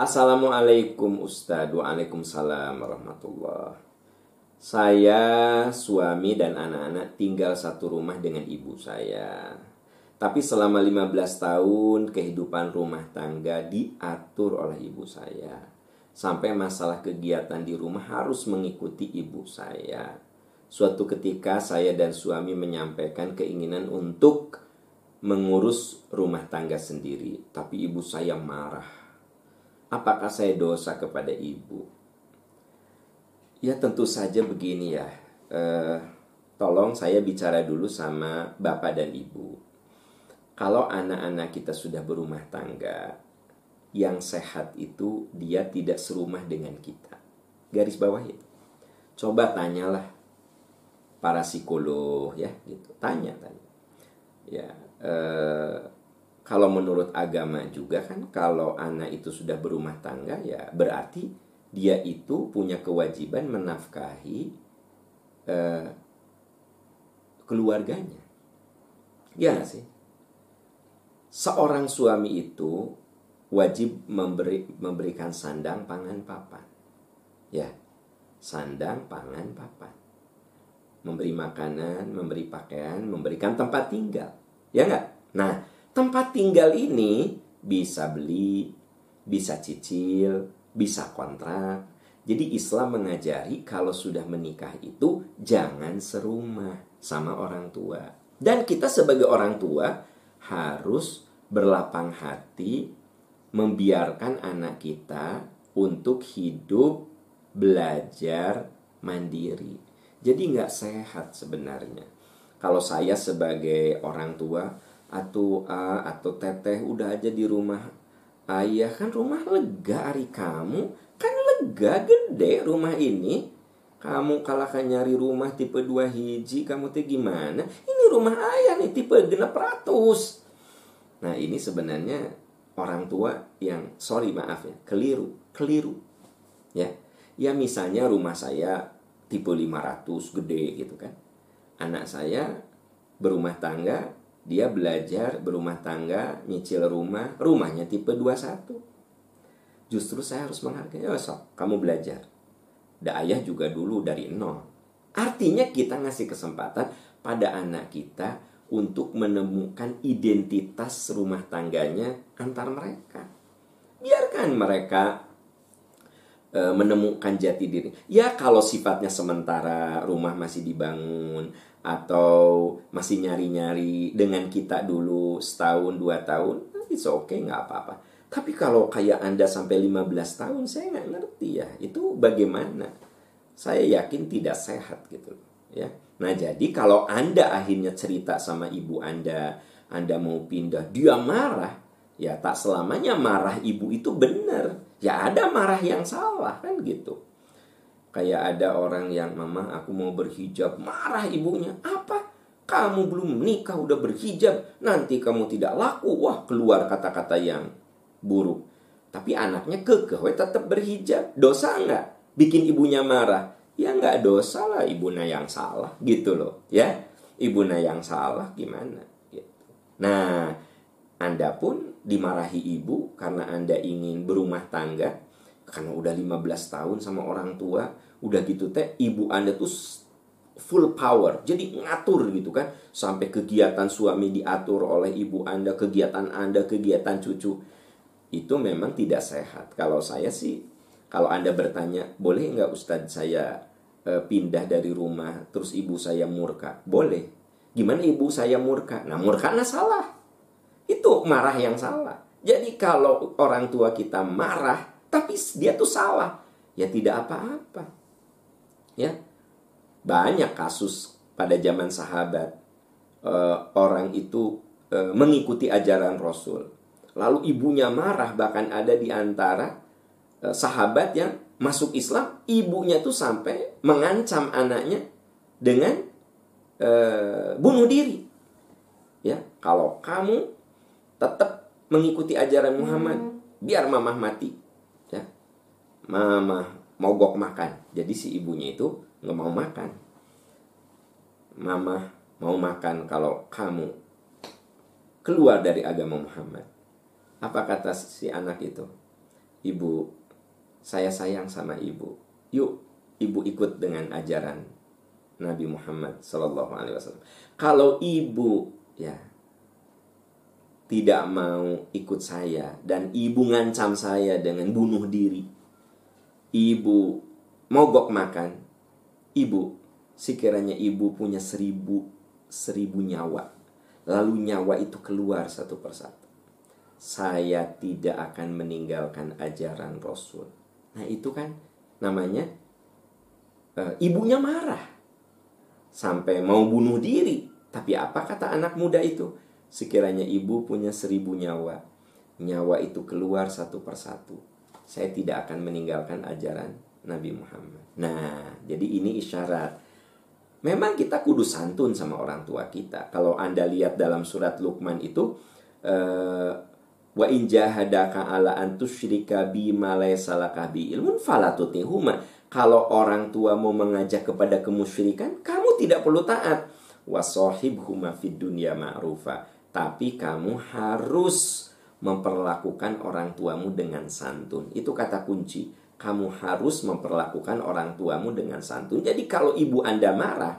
Assalamualaikum Ustadz. Waalaikumsalam warahmatullah. Saya, suami dan anak-anak tinggal satu rumah dengan ibu saya. Tapi selama 15 tahun kehidupan rumah tangga diatur oleh ibu saya. Sampai masalah kegiatan di rumah harus mengikuti ibu saya. Suatu ketika saya dan suami menyampaikan keinginan untuk mengurus rumah tangga sendiri. Tapi ibu saya marah apakah saya dosa kepada ibu? Ya tentu saja begini ya. Eh, tolong saya bicara dulu sama bapak dan ibu. Kalau anak-anak kita sudah berumah tangga, yang sehat itu dia tidak serumah dengan kita. Garis bawah ya. Coba tanyalah para psikolog ya gitu. Tanya tanya. Ya, eh, kalau menurut agama juga kan kalau anak itu sudah berumah tangga ya berarti dia itu punya kewajiban menafkahi uh, keluarganya. Ya sih? Seorang suami itu wajib memberi memberikan sandang, pangan, papan. Ya. Sandang, pangan, papan. Memberi makanan, memberi pakaian, memberikan tempat tinggal. Ya enggak? Nah, tempat tinggal ini bisa beli, bisa cicil, bisa kontrak. Jadi Islam mengajari kalau sudah menikah itu jangan serumah sama orang tua. Dan kita sebagai orang tua harus berlapang hati membiarkan anak kita untuk hidup belajar mandiri. Jadi nggak sehat sebenarnya. Kalau saya sebagai orang tua atau A atau Teteh udah aja di rumah ayah. Kan rumah lega hari kamu. Kan lega gede rumah ini. Kamu kalahkan nyari rumah tipe 2 hiji kamu teh gimana? Ini rumah ayah nih tipe genap ratus. Nah ini sebenarnya orang tua yang sorry maaf ya keliru keliru. Ya ya misalnya rumah saya tipe 500 gede gitu kan. Anak saya berumah tangga dia belajar berumah tangga, nyicil rumah, rumahnya tipe 21. Justru saya harus menghargai, oh sok, kamu belajar. Da ayah juga dulu dari nol. Artinya kita ngasih kesempatan pada anak kita untuk menemukan identitas rumah tangganya antar mereka. Biarkan mereka e, menemukan jati diri. Ya kalau sifatnya sementara rumah masih dibangun, atau masih nyari-nyari dengan kita dulu setahun dua tahun it's okay nggak apa-apa. Tapi kalau kayak anda sampai 15 tahun saya nggak ngerti ya itu bagaimana? Saya yakin tidak sehat gitu ya. Nah jadi kalau anda akhirnya cerita sama ibu anda anda mau pindah dia marah. Ya tak selamanya marah ibu itu benar. Ya ada marah yang salah kan gitu Kayak ada orang yang mama aku mau berhijab. Marah ibunya. Apa? Kamu belum menikah udah berhijab. Nanti kamu tidak laku. Wah keluar kata-kata yang buruk. Tapi anaknya kekeh tetap berhijab. Dosa nggak? Bikin ibunya marah. Ya nggak dosa lah ibunya yang salah. Gitu loh ya. Ibunya yang salah gimana? Gitu. Nah Anda pun dimarahi ibu Karena Anda ingin berumah tangga karena udah 15 tahun sama orang tua udah gitu teh ibu anda tuh full power. Jadi ngatur gitu kan. Sampai kegiatan suami diatur oleh ibu anda kegiatan anda kegiatan cucu. Itu memang tidak sehat. Kalau saya sih kalau anda bertanya boleh nggak Ustadz saya e, pindah dari rumah terus ibu saya murka? Boleh. Gimana ibu saya murka? Nah murkanya salah. Itu marah yang salah. Jadi kalau orang tua kita marah tapi dia tuh salah. Ya tidak apa-apa. Ya. Banyak kasus pada zaman sahabat uh, orang itu uh, mengikuti ajaran Rasul. Lalu ibunya marah bahkan ada di antara uh, sahabat yang masuk Islam ibunya tuh sampai mengancam anaknya dengan uh, bunuh diri. Ya kalau kamu tetap mengikuti ajaran Muhammad hmm. biar mamah mati mogok makan jadi si ibunya itu nggak mau makan mama mau makan kalau kamu keluar dari agama Muhammad apa kata si anak itu ibu, saya sayang sama ibu. Yuk, ibu ikut dengan ajaran Nabi Muhammad Sallallahu Alaihi Wasallam. Kalau ibu ya tidak mau ikut saya dan ibu ngancam saya dengan bunuh diri, ibu mogok makan, ibu sekiranya ibu punya seribu seribu nyawa, lalu nyawa itu keluar satu persatu saya tidak akan meninggalkan ajaran Rasul. Nah, itu kan namanya e, ibunya marah sampai mau bunuh diri. Tapi apa kata anak muda itu? Sekiranya ibu punya seribu nyawa, nyawa itu keluar satu persatu. Saya tidak akan meninggalkan ajaran Nabi Muhammad. Nah, jadi ini isyarat. Memang kita kudu santun sama orang tua kita. Kalau Anda lihat dalam surat Luqman itu, eh, Wa in jahadaka ala an tusyrika bima laysa laka bi ilmun fala tutihuma. Kalau orang tua mau mengajak kepada kemusyrikan, kamu tidak perlu taat. Wa sahibhuma fid dunya ma'rufa. Tapi kamu harus memperlakukan orang tuamu dengan santun. Itu kata kunci. Kamu harus memperlakukan orang tuamu dengan santun. Jadi kalau ibu Anda marah,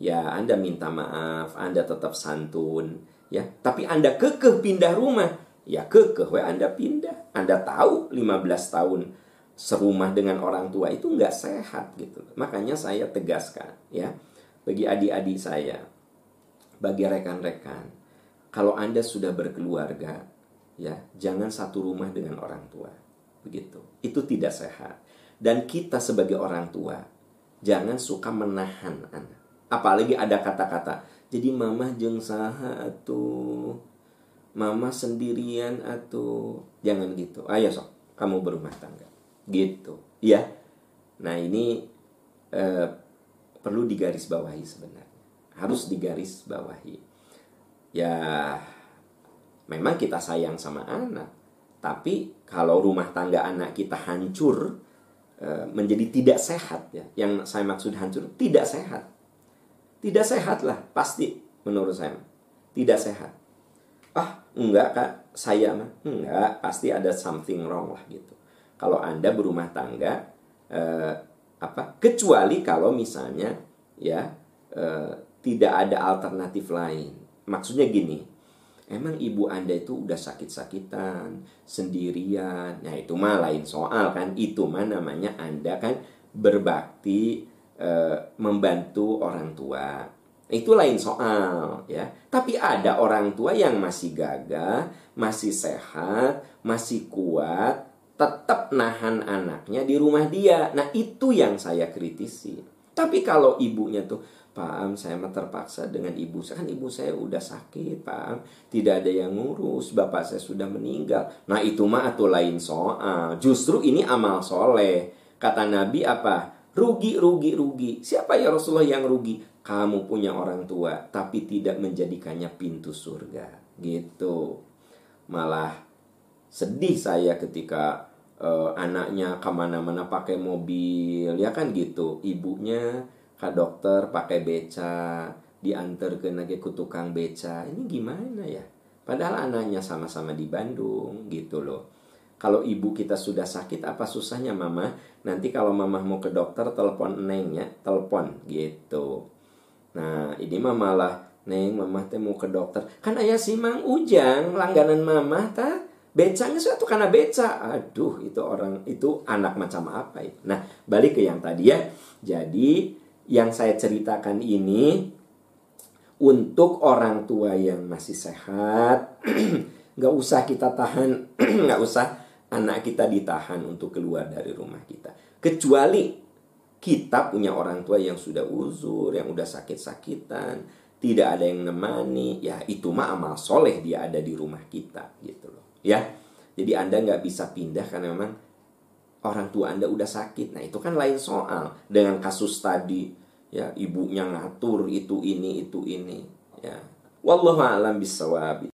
ya Anda minta maaf, Anda tetap santun, ya. Tapi Anda kekeh pindah rumah, ya kekeh we Anda pindah. Anda tahu 15 tahun serumah dengan orang tua itu nggak sehat gitu. Makanya saya tegaskan ya bagi adik-adik saya, bagi rekan-rekan, kalau Anda sudah berkeluarga, ya jangan satu rumah dengan orang tua. Begitu. Itu tidak sehat. Dan kita sebagai orang tua, jangan suka menahan anak. Apalagi ada kata-kata, jadi mama jeng saha tuh mama sendirian atau jangan gitu. Ayo sok. Kamu berumah tangga. Gitu. Ya nah ini eh, perlu digaris bawahi sebenarnya. Harus digaris bawahi ya memang kita sayang sama anak. Tapi kalau rumah tangga anak kita hancur eh, menjadi tidak sehat ya. Yang saya maksud hancur tidak sehat. Tidak sehat lah pasti menurut saya. Tidak sehat. Ah enggak kak. Saya mah enggak. Pasti ada something wrong lah gitu. Kalau anda berumah tangga eh, apa kecuali kalau misalnya ya eh, tidak ada alternatif lain. Maksudnya gini emang ibu anda itu udah sakit-sakitan sendirian nah itu mah lain soal kan itu mah namanya anda kan berbakti eh, membantu orang tua itu lain soal ya. Tapi ada orang tua yang masih gagah, masih sehat, masih kuat, tetap nahan anaknya di rumah dia. Nah, itu yang saya kritisi. Tapi kalau ibunya tuh Pak Am, saya terpaksa dengan ibu saya. Kan ibu saya udah sakit, Pak Am. Tidak ada yang ngurus. Bapak saya sudah meninggal. Nah, itu mah atau lain soal. Justru ini amal soleh. Kata Nabi apa? Rugi, rugi, rugi. Siapa ya Rasulullah yang rugi? kamu punya orang tua tapi tidak menjadikannya pintu surga gitu malah sedih saya ketika uh, anaknya ke mana-mana pakai mobil ya kan gitu ibunya ke dokter pakai beca diantar ke nage ke tukang beca ini gimana ya padahal anaknya sama-sama di Bandung gitu loh kalau ibu kita sudah sakit apa susahnya mama nanti kalau mama mau ke dokter telepon neng ya telepon gitu Nah, ini mah malah Neng, mama teh mau ke dokter. Kan ayah si Mang Ujang, langganan mama ta. Becanya suatu karena beca. Aduh, itu orang itu anak macam apa itu. Nah, balik ke yang tadi ya. Jadi, yang saya ceritakan ini untuk orang tua yang masih sehat, nggak usah kita tahan, nggak usah anak kita ditahan untuk keluar dari rumah kita. Kecuali kita punya orang tua yang sudah uzur, yang udah sakit-sakitan, tidak ada yang nemani, ya itu mah amal soleh dia ada di rumah kita gitu loh. Ya, jadi Anda nggak bisa pindah karena memang orang tua Anda udah sakit. Nah itu kan lain soal dengan kasus tadi ya ibunya ngatur itu ini itu ini ya. Wallahu a'lam bisawab.